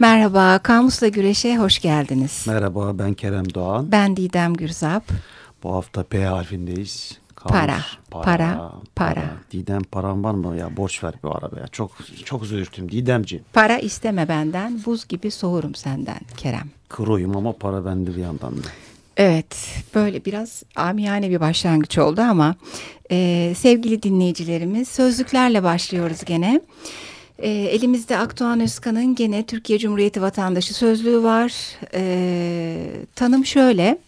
Merhaba, Kamusla Güreş'e hoş geldiniz. Merhaba, ben Kerem Doğan. Ben Didem Gürzap. Bu hafta P harfindeyiz. Kamus, para, para, para, para. Didem param var mı ya? Borç ver bir arabaya. Çok çok zürtüm Didemciğim. Para isteme benden, buz gibi soğurum senden Kerem. Kuruyum ama para bende bir yandan da. Evet, böyle biraz amiyane bir başlangıç oldu ama e, sevgili dinleyicilerimiz sözlüklerle başlıyoruz gene. E, elimizde Akdoğan Özkan'ın gene Türkiye Cumhuriyeti vatandaşı sözlüğü var. E, tanım şöyle.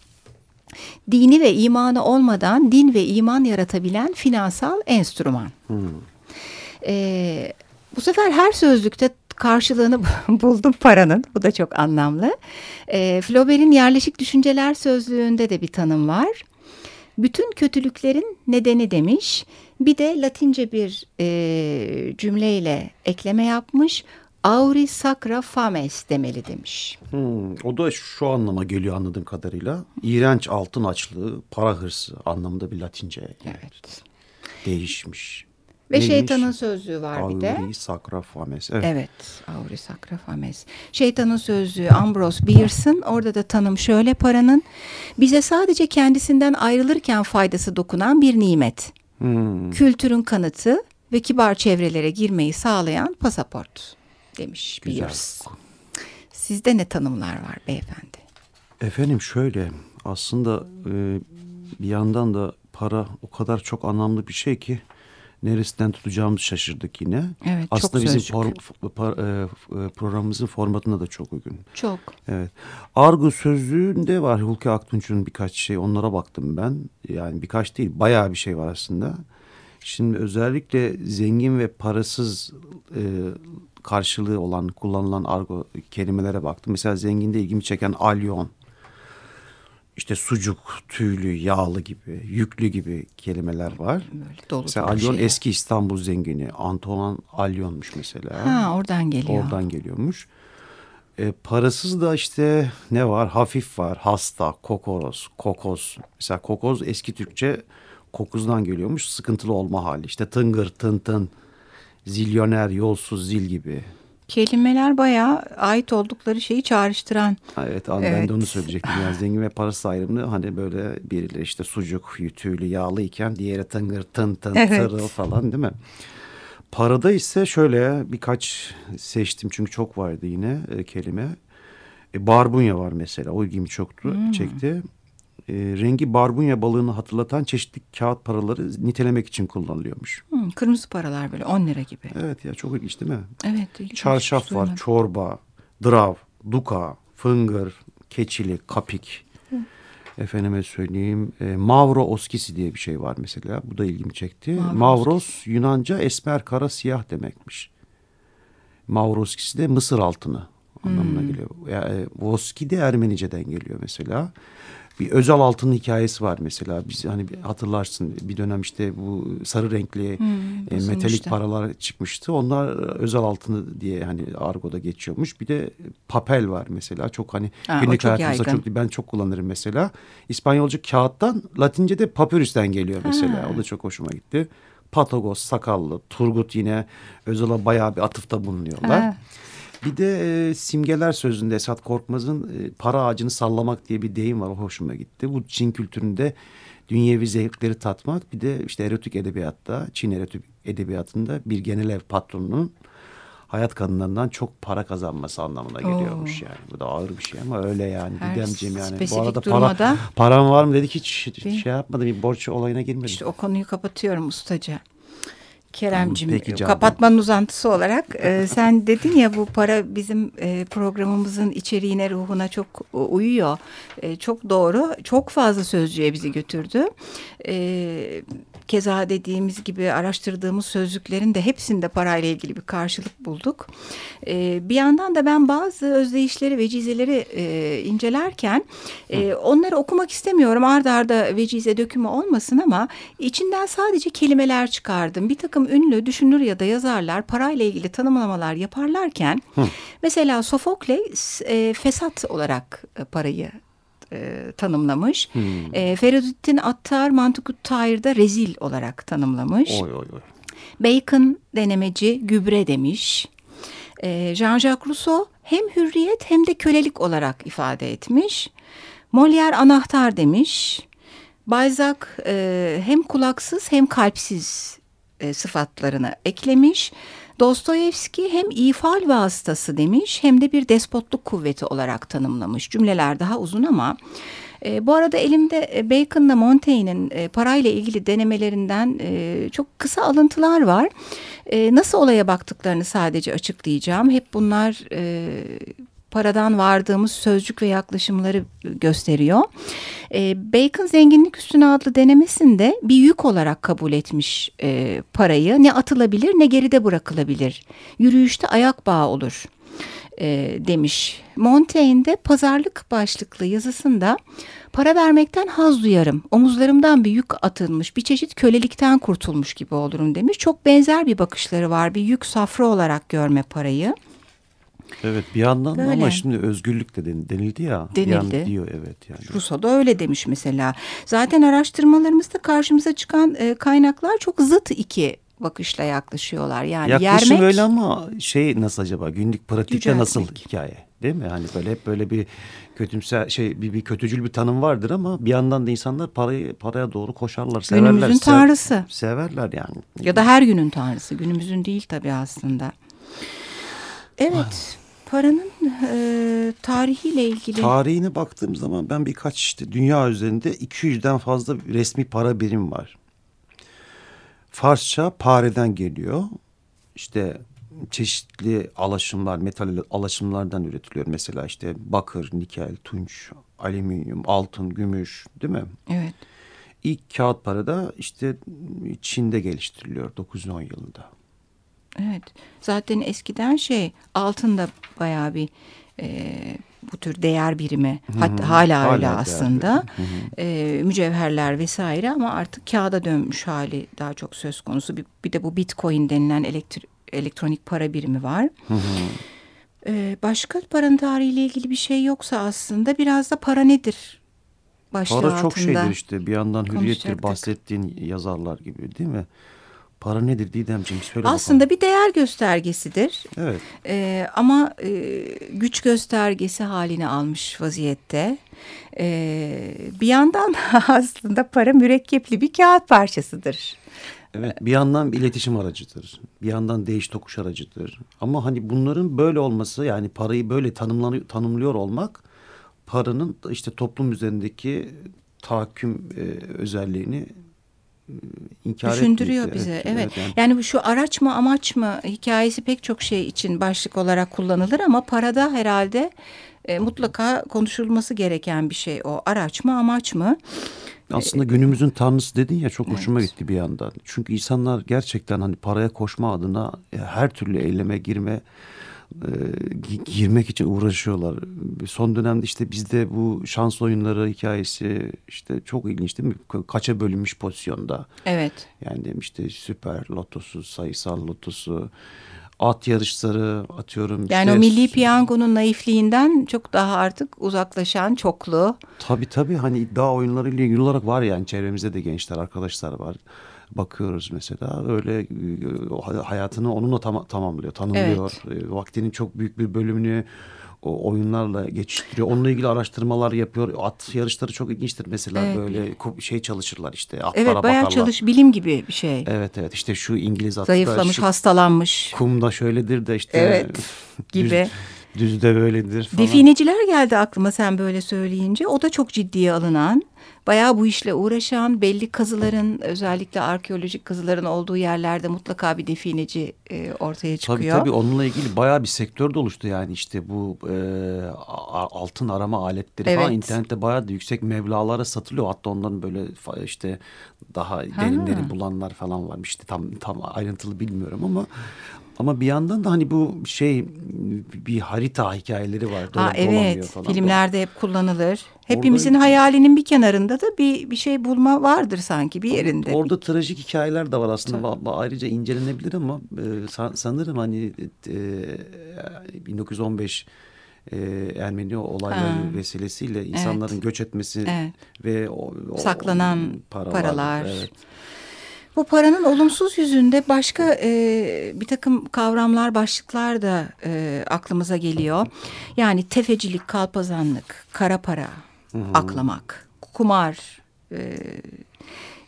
Dini ve imanı olmadan din ve iman yaratabilen finansal enstrüman. Hmm. E, bu sefer her sözlükte karşılığını buldum paranın. Bu da çok anlamlı. E, Flaubert'in yerleşik düşünceler sözlüğünde de bir tanım var. Bütün kötülüklerin nedeni demiş. Bir de Latince bir e, cümleyle ekleme yapmış. Auri sacra fames demeli demiş. Hmm, o da şu anlama geliyor anladığım kadarıyla. İğrenç altın açlığı, para hırsı anlamında bir Latince. Evet. Değişmiş. Ve Neymiş? şeytanın sözlüğü var Auri bir de. Auri sacra fames. Evet. evet. Auri sacra fames. Şeytanın sözlüğü Ambrose Bierce'ın. Orada da tanım şöyle paranın. Bize sadece kendisinden ayrılırken faydası dokunan bir nimet. Hmm. Kültürün kanıtı ve kibar çevrelere girmeyi sağlayan pasaport demiş Güzel. Bierce. Sizde ne tanımlar var beyefendi? Efendim şöyle aslında e, bir yandan da para o kadar çok anlamlı bir şey ki neresinden tutacağımızı şaşırdık yine. Evet, Aslında çok bizim por, por, e, e, programımızın formatına da çok uygun. Çok. Evet. Argo sözlüğünde var Hulki Aktunç'un birkaç şey onlara baktım ben. Yani birkaç değil bayağı bir şey var aslında. Şimdi özellikle zengin ve parasız e, karşılığı olan kullanılan argo kelimelere baktım. Mesela zenginde ilgimi çeken alyon işte sucuk, tüylü, yağlı gibi, yüklü gibi kelimeler var. Böyle dolu mesela Alyon şey. eski İstanbul zengini. Antoine Alyon'muş mesela. Ha oradan geliyor. Oradan geliyormuş. E, parasız da işte ne var? Hafif var, hasta, kokoros, kokoz. Mesela kokoz eski Türkçe kokuzdan geliyormuş. Sıkıntılı olma hali. İşte tıngır, tın tın, zilyoner, yolsuz, zil gibi. Kelimeler bayağı ait oldukları şeyi çağrıştıran. Evet, evet. ben de onu söyleyecektim. Yani zengin ve parasız ayrımını hani böyle birileri işte sucuk, yütüylü, yağlı iken diğeri tıngır, tın tın, evet. tırıl falan değil mi? Parada ise şöyle birkaç seçtim çünkü çok vardı yine e, kelime. E, barbunya var mesela o ilgimi çoktu, hmm. çekti e, rengi barbunya balığını hatırlatan çeşitli kağıt paraları nitelemek için kullanılıyormuş. Hmm, kırmızı paralar böyle 10 lira gibi. Evet ya çok ilginç değil mi? Evet. Ilginç, Çarşaf var, çorba, drav, duka, fıngır, keçili, kapik. Hı. Efendime söyleyeyim e, Mavro oskisi diye bir şey var mesela. Bu da ilgimi çekti. Mavro Mavros Yunanca esmer kara siyah demekmiş. Mavroskisi de Mısır altını anlamına hmm. geliyor. Yani, Voski de Ermenice'den geliyor mesela bir Özal Altın'ın hikayesi var mesela. Biz hani hatırlarsın bir dönem işte bu sarı renkli hmm, e, metalik paralar çıkmıştı. Onlar Özal Altını diye hani argoda geçiyormuş. Bir de papel var mesela. Çok hani ha, günlük çok hayatımızda yaygın. çok ben çok kullanırım mesela. İspanyolca kağıttan Latince'de papyrus'ten geliyor mesela. Ha. O da çok hoşuma gitti. Patagos, Sakallı, Turgut yine Özal'a bayağı bir atıfta bulunuyorlar. Ha. Bir de e, simgeler sözünde Esat Korkmaz'ın e, para ağacını sallamak diye bir deyim var. O hoşuma gitti. Bu Çin kültüründe dünyevi zevkleri tatmak. Bir de işte erotik edebiyatta, Çin erotik edebiyatında bir genel ev patronunun hayat kadınlarından çok para kazanması anlamına geliyormuş Oo. yani. Bu da ağır bir şey ama öyle yani. Her Didemciğim yani. Bu arada durmada, para, param var mı dedik hiç şey yapmadı bir borç olayına girmedi. İşte o konuyu kapatıyorum ustaca. Keremcim kapatmanın uzantısı olarak e, sen dedin ya bu para bizim e, programımızın içeriğine ruhuna çok uyuyor. E, çok doğru. Çok fazla sözcüğe bizi götürdü. E, keza dediğimiz gibi araştırdığımız sözlüklerin de hepsinde parayla ilgili bir karşılık bulduk. E, bir yandan da ben bazı özdeyişleri, vecizeleri e, incelerken e, onları okumak istemiyorum. Arda arda vecize dökümü olmasın ama içinden sadece kelimeler çıkardım. Bir takım ünlü düşünür ya da yazarlar parayla ilgili tanımlamalar yaparlarken Hı. mesela Sofokles e, fesat olarak e, parayı e, tanımlamış. Hmm. E, Feridüddin Attar Mantukut Tahir'de rezil olarak tanımlamış. Oy, oy, oy. Bacon denemeci gübre demiş. E, Jean-Jacques Rousseau hem hürriyet hem de kölelik olarak ifade etmiş. Molière anahtar demiş. Balzac e, hem kulaksız hem kalpsiz e, sıfatlarını eklemiş. Dostoyevski hem ifal vasıtası demiş hem de bir despotluk kuvveti olarak tanımlamış. Cümleler daha uzun ama e, bu arada elimde e, Bacon'la Montaigne'in e, parayla ilgili denemelerinden e, çok kısa alıntılar var. E, nasıl olaya baktıklarını sadece açıklayacağım. Hep bunlar e, paradan vardığımız sözcük ve yaklaşımları gösteriyor. E, Bacon Zenginlik Üstüne adlı denemesinde bir yük olarak kabul etmiş e, parayı. Ne atılabilir ne geride bırakılabilir. Yürüyüşte ayak bağı olur e, demiş. Montaigne'de pazarlık başlıklı yazısında para vermekten haz duyarım. Omuzlarımdan bir yük atılmış, bir çeşit kölelikten kurtulmuş gibi olurum demiş. Çok benzer bir bakışları var. Bir yük safra olarak görme parayı. Evet bir yandan Böyle. ama şimdi özgürlük de denildi ya. Denildi. diyor evet yani. Rousseau da öyle demiş mesela. Zaten araştırmalarımızda karşımıza çıkan e, kaynaklar çok zıt iki bakışla yaklaşıyorlar. Yani Yaklaşım yermek, öyle ama şey nasıl acaba günlük pratikte yüceltmek. nasıl hikaye değil mi? Hani böyle hep böyle bir kötümser şey bir, bir kötücül bir tanım vardır ama bir yandan da insanlar parayı paraya doğru koşarlar, severler. Günümüzün tanrısı. Severler yani. Ya da her günün tanrısı. Günümüzün değil tabii aslında. Evet. Paranın e, tarihiyle ilgili. Tarihine baktığım zaman ben birkaç işte dünya üzerinde 200'den fazla resmi para birim var. Farsça pareden geliyor. İşte çeşitli alaşımlar, metal alaşımlardan üretiliyor. Mesela işte bakır, nikel, tunç, alüminyum, altın, gümüş değil mi? Evet. İlk kağıt para da işte Çin'de geliştiriliyor 910 yılında. Evet. Zaten eskiden şey altın da bayağı bir e, bu tür değer birimi hatta hala, hala öyle aslında. e, mücevherler vesaire ama artık kağıda dönmüş hali daha çok söz konusu. Bir, bir de bu bitcoin denilen elektri, elektronik para birimi var. E, başka paranın tarihiyle ilgili bir şey yoksa aslında biraz da para nedir başlığı Para çok şeydir işte. Bir yandan hürriyettir bahsettiğin yazarlar gibi değil mi? Para nedir Didemciğim? Söyle Aslında bakalım. bir değer göstergesidir. Evet. Ee, ama e, güç göstergesi halini almış vaziyette. Ee, bir yandan aslında para mürekkepli bir kağıt parçasıdır. Evet bir yandan bir iletişim aracıdır. Bir yandan değiş tokuş aracıdır. Ama hani bunların böyle olması yani parayı böyle tanımlıyor olmak paranın işte toplum üzerindeki tahakküm e, özelliğini inkar Düşündürüyor bize. Evet. evet. Yani. yani bu şu araç mı amaç mı hikayesi pek çok şey için başlık olarak kullanılır ama parada herhalde e, mutlaka konuşulması gereken bir şey o. Araç mı amaç mı? Aslında günümüzün tanrısı dedin ya çok hoşuma evet. gitti bir yandan. Çünkü insanlar gerçekten hani paraya koşma adına e, her türlü eyleme girme girmek için uğraşıyorlar. Son dönemde işte bizde bu şans oyunları hikayesi işte çok ilginç değil mi? Kaça bölünmüş pozisyonda. Evet. Yani demişti süper lotosu, sayısal lotosu, at yarışları atıyorum. Yani işte, o milli piyangonun naifliğinden çok daha artık uzaklaşan çoklu. Tabii tabii hani iddia oyunlarıyla ilgili olarak var yani çevremizde de gençler arkadaşlar var bakıyoruz mesela öyle e, hayatını onunla tam, tamamlıyor, tanımlıyor. Evet. E, vaktinin çok büyük bir bölümünü o oyunlarla geçiştiriyor. Onunla ilgili araştırmalar yapıyor. At yarışları çok ilginçtir mesela evet. böyle şey çalışırlar işte atlara Evet bayağı bakarlar. çalış bilim gibi bir şey. Evet evet işte şu İngiliz atı Zayıflamış, şu, hastalanmış. Kumda şöyledir de işte. Evet gibi. Düz, düzde böyledir falan. Defineciler geldi aklıma sen böyle söyleyince. O da çok ciddiye alınan bayağı bu işle uğraşan belli kazıların özellikle arkeolojik kazıların olduğu yerlerde mutlaka bir defineci e, ortaya çıkıyor. Tabii tabii onunla ilgili bayağı bir sektör de oluştu yani işte bu e, altın arama aletleri evet. falan internette bayağı da yüksek meblalara satılıyor. Hatta onların böyle işte daha derinleri bulanlar falan varmış. İşte tam tam ayrıntılı bilmiyorum ama ama bir yandan da hani bu şey bir harita hikayeleri var. Ha, evet falan. filmlerde hep kullanılır. Hepimizin orada, hayalinin bir kenarında da bir bir şey bulma vardır sanki bir yerinde. Orada trajik hikayeler de var aslında Tabii. ayrıca incelenebilir ama e, sanırım hani e, 1915 e, Ermeni olayları ha. vesilesiyle insanların evet. göç etmesi evet. ve o, o, saklanan paralar. paralar. Evet. Bu paranın olumsuz yüzünde başka e, bir takım kavramlar, başlıklar da e, aklımıza geliyor. Yani tefecilik, kalpazanlık, kara para, Hı -hı. aklamak, kumar. E,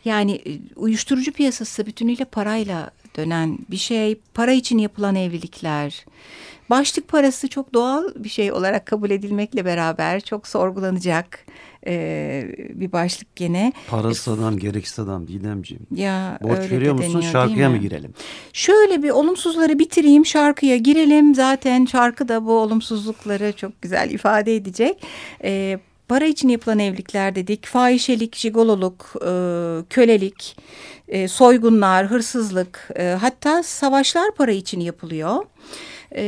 yani e, uyuşturucu piyasası bütünüyle parayla dönen bir şey. Para için yapılan evlilikler. Başlık parası çok doğal bir şey olarak kabul edilmekle beraber çok sorgulanacak e, bir başlık gene. Parası adam gereksiz adam Didemciğim. Ya, Borç veriyor musun deniyor, şarkıya mı girelim? Şöyle bir olumsuzları bitireyim şarkıya girelim. Zaten şarkı da bu olumsuzlukları çok güzel ifade edecek. E, para için yapılan evlilikler dedik. Fahişelik, jigololuk, e, kölelik, e, soygunlar, hırsızlık e, hatta savaşlar para için yapılıyor. E,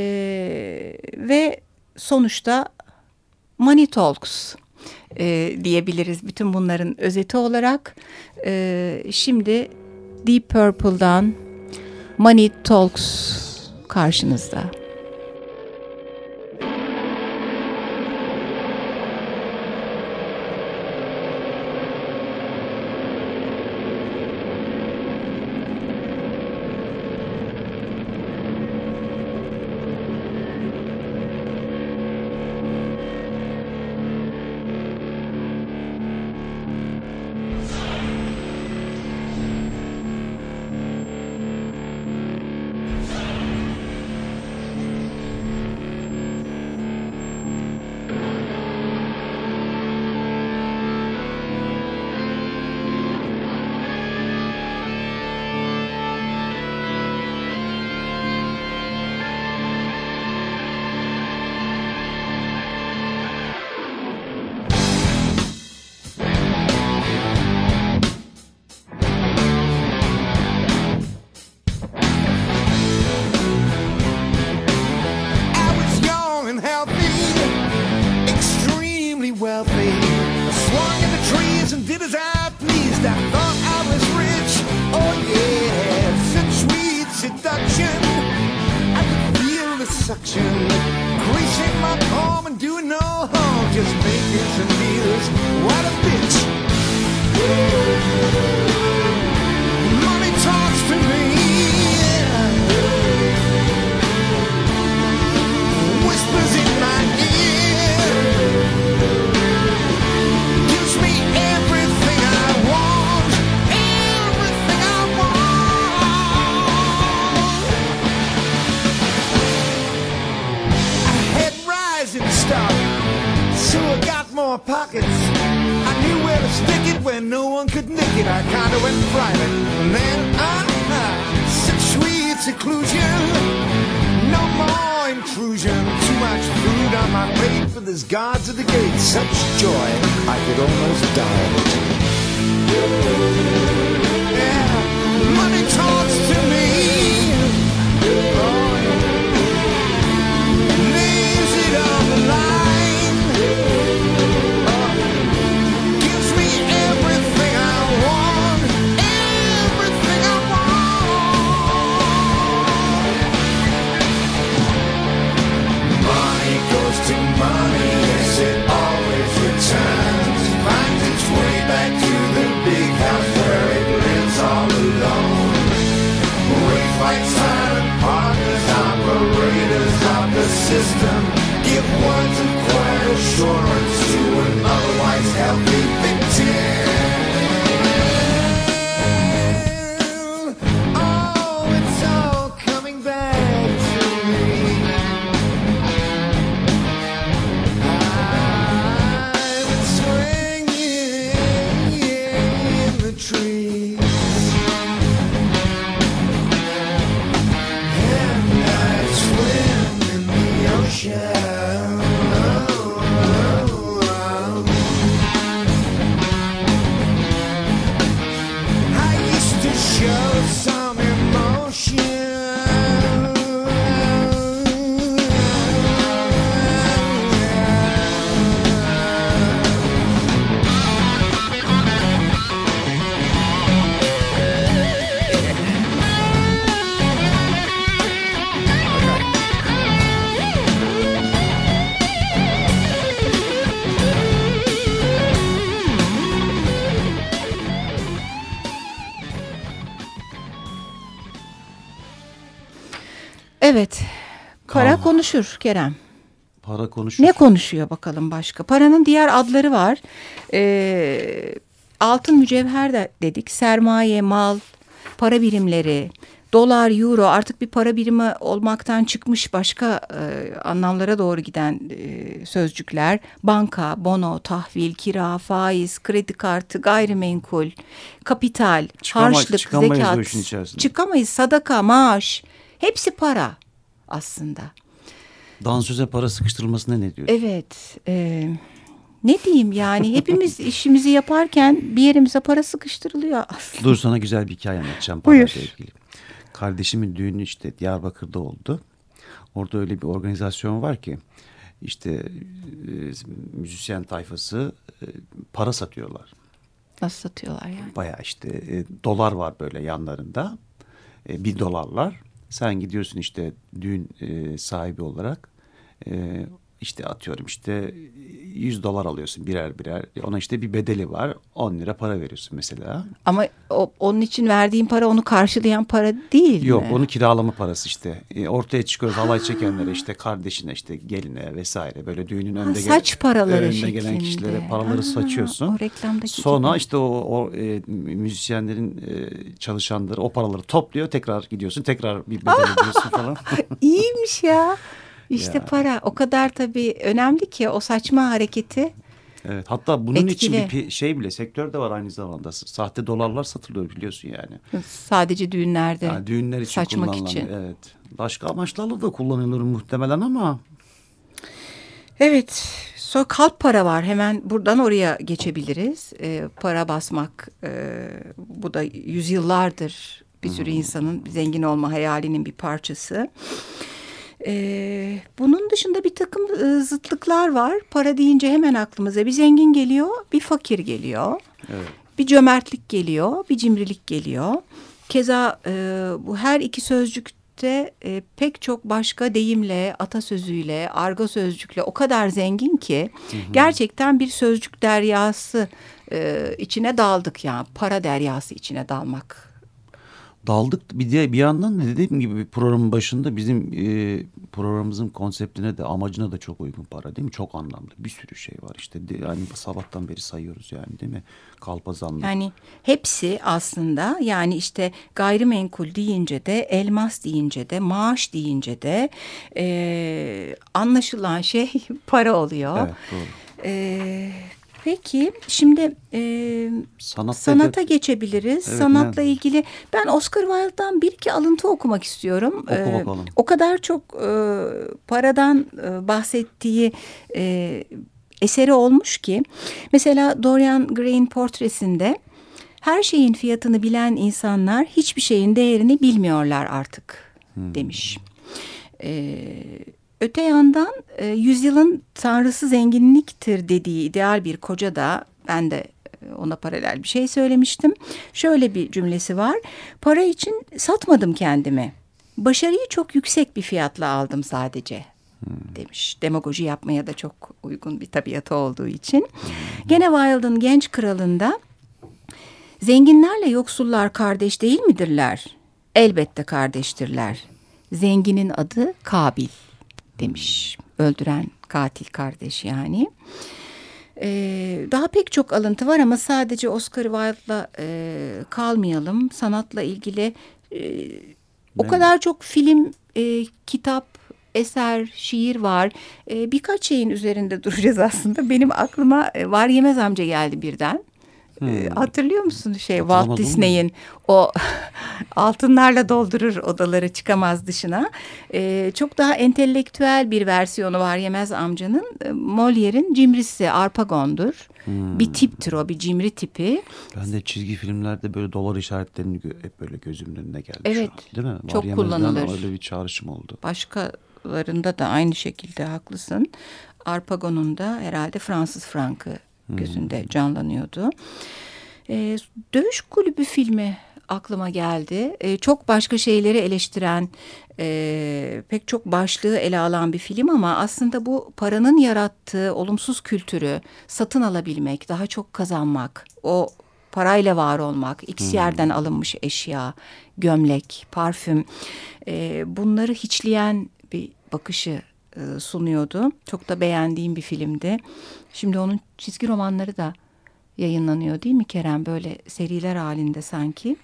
ve sonuçta money talks e, diyebiliriz bütün bunların özeti olarak. E, şimdi Deep Purple'dan Money Talks karşınızda. suction, greasing my palm and doing no harm, just making some deals. What a bitch! my pockets. I knew where to stick it when no one could nick it. I kinda went private. And then I, I said sweet seclusion. No more intrusion. Too much food on my plate for this guards at the gate. Such joy, I could almost die. Yeah, money talk. Pikes and partners, operators of the system. Evet. Para Aa. konuşur Kerem. Para konuşur. Ne konuşuyor bakalım başka? Paranın diğer adları var. Ee, altın mücevher de dedik. Sermaye, mal, para birimleri, dolar, euro artık bir para birimi olmaktan çıkmış başka e, anlamlara doğru giden e, sözcükler. Banka, bono, tahvil, kira, faiz, kredi kartı, gayrimenkul, kapital, Çıkama, harçlık, zekat. Çıkamayız. Sadaka, maaş. Hepsi para aslında. Dansöze para sıkıştırılmasına ne diyor? Evet. E, ne diyeyim yani hepimiz işimizi yaparken bir yerimize para sıkıştırılıyor aslında. Dur sana güzel bir hikaye anlatacağım. Buyur. Ilgili. Kardeşimin düğünü işte Diyarbakır'da oldu. Orada öyle bir organizasyon var ki işte e, müzisyen tayfası e, para satıyorlar. Nasıl satıyorlar yani? Baya işte e, dolar var böyle yanlarında. E, bir dolarlar. Sen gidiyorsun işte düğün e, sahibi olarak. E, işte atıyorum işte 100 dolar alıyorsun birer birer. Ona işte bir bedeli var. 10 lira para veriyorsun mesela. Ama o, onun için verdiğin para onu karşılayan para değil Yok, mi? Yok onu kiralama parası işte. E, ortaya çıkıyoruz halay çekenlere işte kardeşine işte geline vesaire böyle düğünün önünde, ha, saç paraları önünde gelen kişilere paraları ha, saçıyorsun. O reklamdaki Sonra gibi. işte o, o e, müzisyenlerin e, çalışanları o paraları topluyor. Tekrar gidiyorsun tekrar bir bedel ödüyorsun falan. İyiymiş ya. İşte ya. para o kadar tabii önemli ki o saçma hareketi. Evet hatta bunun etkili. için bir şey bile sektör de var aynı zamanda. Sahte dolarlar satılıyor biliyorsun yani. Sadece düğünlerde. Yani düğünler için saçmak için. Evet. Başka amaçlarla da kullanılır muhtemelen ama. Evet. Sonra kalp para var. Hemen buradan oraya geçebiliriz. Ee, para basmak. E, bu da yüzyıllardır bir sürü insanın zengin olma hayalinin bir parçası. Ee, bunun dışında bir takım e, zıtlıklar var. Para deyince hemen aklımıza bir zengin geliyor, bir fakir geliyor. Evet. Bir cömertlik geliyor, bir cimrilik geliyor. Keza e, bu her iki sözcükte e, pek çok başka deyimle, atasözüyle, argo sözcükle o kadar zengin ki hı hı. gerçekten bir sözcük deryası e, içine daldık yani para deryası içine dalmak daldık bir de bir yandan da dediğim gibi programın başında bizim e, programımızın konseptine de amacına da çok uygun para değil mi? Çok anlamlı bir sürü şey var işte de, yani sabahtan beri sayıyoruz yani değil mi? Kalpazanlık. Yani hepsi aslında yani işte gayrimenkul deyince de elmas deyince de maaş deyince de e, anlaşılan şey para oluyor. Evet doğru. E, Peki şimdi e, Sanat sanata de... geçebiliriz. Evet, Sanatla ne? ilgili ben Oscar Wilde'dan bir iki alıntı okumak istiyorum. Oku ee, bakalım. O kadar çok e, paradan e, bahsettiği e, eseri olmuş ki. Mesela Dorian Gray'in portresinde her şeyin fiyatını bilen insanlar hiçbir şeyin değerini bilmiyorlar artık hmm. demiş. Evet Öte yandan e, yüzyılın tanrısı zenginliktir dediği ideal bir koca da ben de e, ona paralel bir şey söylemiştim. Şöyle bir cümlesi var. Para için satmadım kendimi. Başarıyı çok yüksek bir fiyatla aldım sadece hmm. demiş. Demagoji yapmaya da çok uygun bir tabiatı olduğu için. Gene Wilde'ın Genç Kralı'nda zenginlerle yoksullar kardeş değil midirler? Elbette kardeştirler. Zenginin adı Kabil demiş. Öldüren katil kardeş yani. Ee, daha pek çok alıntı var ama sadece Oscar Wilde'la e, kalmayalım. Sanatla ilgili e, o kadar çok film, e, kitap, eser, şiir var. E, birkaç şeyin üzerinde duracağız aslında. Benim aklıma e, Var Yemez amca geldi birden. Hmm. Hatırlıyor musun şey Walt Disney'in o altınlarla doldurur odaları çıkamaz dışına. Ee, çok daha entelektüel bir versiyonu var Yemez amcanın. Molière'in cimrisi Arpagon'dur. Hmm. Bir tiptir o bir cimri tipi. Ben de çizgi filmlerde böyle dolar işaretlerini hep böyle gözümün önüne geldi evet, Değil mi? Çok Var kullanılır. Öyle bir çağrışım oldu. Başkalarında da aynı şekilde haklısın. Arpagon'un da herhalde Fransız frankı gözünde canlanıyordu. E, Dövüş Kulübü filmi aklıma geldi. E, çok başka şeyleri eleştiren, e, pek çok başlığı ele alan bir film ama aslında bu paranın yarattığı olumsuz kültürü satın alabilmek, daha çok kazanmak, o parayla var olmak, X hmm. yerden alınmış eşya, gömlek, parfüm e, bunları hiçleyen bir bakışı e, sunuyordu. Çok da beğendiğim bir filmdi. Şimdi onun çizgi romanları da yayınlanıyor değil mi Kerem? Böyle seriler halinde sanki.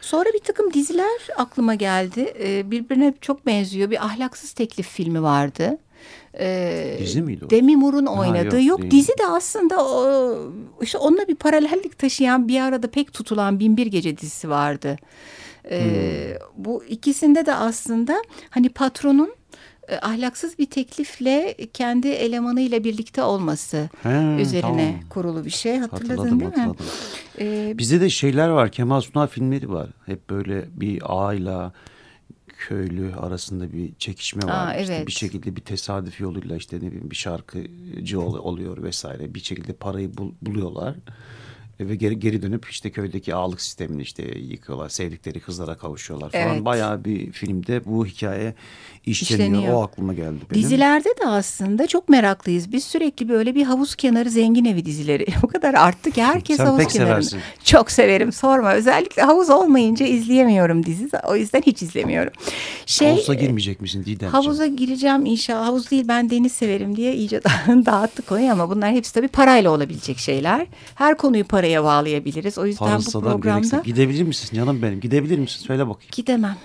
Sonra bir takım diziler aklıma geldi. Ee, birbirine çok benziyor. Bir ahlaksız teklif filmi vardı. Ee, dizi miydi o? Demi Moore'un oynadığı. Ha, yok, yok dizi de aslında o, işte onunla bir paralellik taşıyan bir arada pek tutulan Binbir Gece dizisi vardı. Ee, hmm. Bu ikisinde de aslında hani patronun e, ahlaksız bir teklifle kendi elemanıyla birlikte olması He, üzerine tamam. kurulu bir şey. Hatırladın hatırladım, değil hatırladım. mi? Ee, Bizde de şeyler var. Kemal Sunal filmleri var. Hep böyle bir ağayla köylü arasında bir çekişme var. Aa, evet. İşte bir şekilde bir tesadüf yoluyla işte ne bileyim bir şarkıcı oluyor vesaire. Bir şekilde parayı bul, buluyorlar ve geri, geri dönüp işte köydeki ağalık sistemini işte yıkıyorlar. Sevdikleri kızlara kavuşuyorlar falan. Evet. Bayağı bir filmde bu hikaye işleniyor. işleniyor. O aklıma geldi benim. Dizilerde de aslında çok meraklıyız. Biz sürekli böyle bir havuz kenarı zengin evi dizileri. o kadar arttı ki herkes Sen havuz pek kenarını. Seversin. Çok severim sorma. Özellikle havuz olmayınca izleyemiyorum dizi. O yüzden hiç izlemiyorum. Şey, Havuza girmeyecek misin Didemciğim? Havuza gireceğim inşallah. Havuz değil ben deniz severim diye iyice dağıttık konuyu ama bunlar hepsi tabii parayla olabilecek şeyler. Her konuyu paraya paraya bağlayabiliriz. O yüzden Fazladan bu programda... Gerekse. Gidebilir misin canım benim? Gidebilir misin? Söyle bakayım. Gidemem.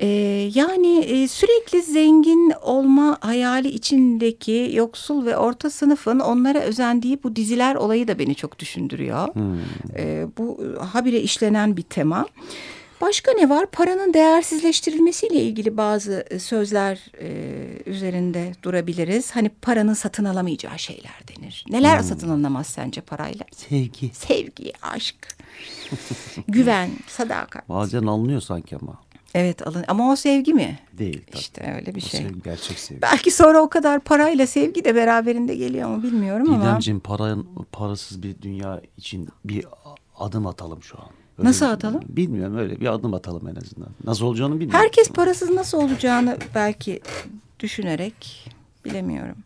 Ee, yani e, sürekli zengin olma hayali içindeki yoksul ve orta sınıfın onlara özendiği bu diziler olayı da beni çok düşündürüyor. Hmm. Ee, bu habire işlenen bir tema. Başka ne var? Paranın değersizleştirilmesiyle ilgili bazı e, sözler e, üzerinde durabiliriz. Hani paranın satın alamayacağı şeyler denir. Neler hmm. satın alınamaz sence parayla? Sevgi. Sevgi, aşk, güven, sadakat. Bazen alınıyor sanki ama. Evet alın ama o sevgi mi? Değil. Tabii. İşte öyle bir o şey. Sevgi, gerçek sevgi. Belki sonra o kadar parayla sevgi de beraberinde geliyor mu bilmiyorum Didemciğim, ama. Didemciğim paranın parasız bir dünya için bir adım atalım şu an. Öyle nasıl atalım? Bilmiyorum öyle bir adım atalım en azından. Nasıl olacağını bilmiyorum. Herkes parasız nasıl olacağını belki düşünerek bilemiyorum.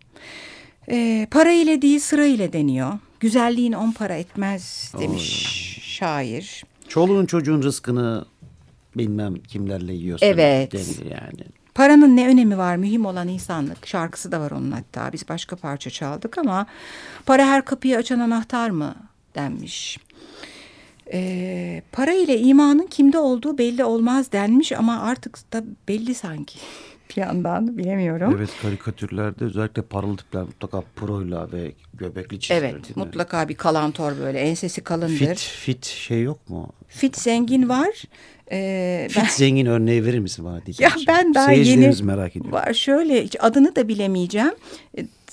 Ee, para ile değil sıra ile deniyor. Güzelliğin on para etmez demiş Oy. şair. Çoluğun çocuğun rızkını bilmem kimlerle yiyorsun. Evet. yani. Paranın ne önemi var? Mühim olan insanlık. Şarkısı da var onun hatta. Biz başka parça çaldık ama para her kapıyı açan anahtar mı denmiş. E, para ile imanın kimde olduğu belli olmaz denmiş ama artık da belli sanki bir yandan bilemiyorum. Evet karikatürlerde özellikle paralı tipler mutlaka proyla ve göbekli çizilir Evet mutlaka bir kalantor böyle ensesi kalındır. Fit, fit şey yok mu? Fit zengin var. Ee, Fit ben, zengin örneği verir misin bana diyeceğim. Ya ben daha yeni merak ediyorum. Var şöyle hiç adını da bilemeyeceğim.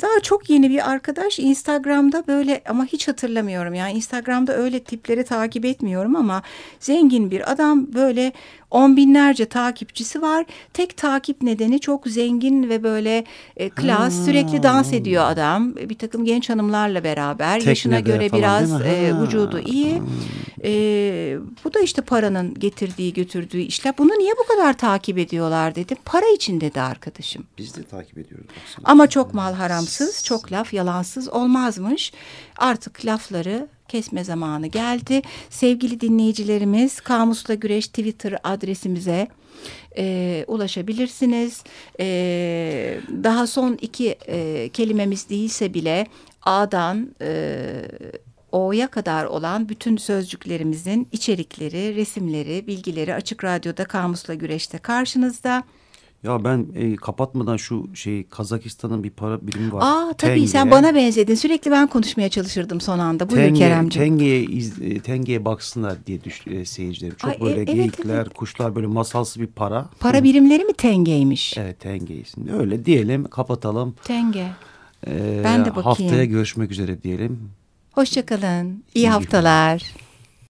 Daha çok yeni bir arkadaş Instagram'da böyle ama hiç hatırlamıyorum. Yani Instagram'da öyle tipleri takip etmiyorum ama zengin bir adam böyle on binlerce takipçisi var. Tek takip nedeni çok zengin ve böyle e, klas ha. sürekli dans ediyor adam. Bir takım genç hanımlarla beraber Teknede yaşına göre biraz e, vücudu iyi. E, bu da işte paranın getirdiği götürdüğü işler. Bunu niye bu kadar takip ediyorlar dedim. Para için dedi arkadaşım. Biz de takip ediyoruz. Aslında. Ama çok mal haramsız, çok laf yalansız olmazmış. Artık lafları kesme zamanı geldi. Sevgili dinleyicilerimiz Kamusla Güreş Twitter adresimize e, ulaşabilirsiniz. E, daha son iki e, kelimemiz değilse bile A'dan e, O'ya kadar olan bütün sözcüklerimizin içerikleri, resimleri, bilgileri Açık Radyo'da Kamusla Güreş'te karşınızda. Ya ben e, kapatmadan şu şey Kazakistan'ın bir para birimi var. Aa tabii tenge. sen bana benzedin. Sürekli ben konuşmaya çalışırdım son anda. Buyur tenge, Keremciğim. Tenge'ye iz, e, Tenge'ye baksınlar diye düş, e, seyircilerim. Çok Ay, böyle e, geyikler, evet. kuşlar böyle masalsı bir para. Para birimleri mi Tenge'ymiş? Evet Tenge isimli. Öyle diyelim kapatalım. Tenge. Ee, ben de bakayım. Haftaya görüşmek üzere diyelim. Hoşçakalın. İyi, İyi haftalar. Günler.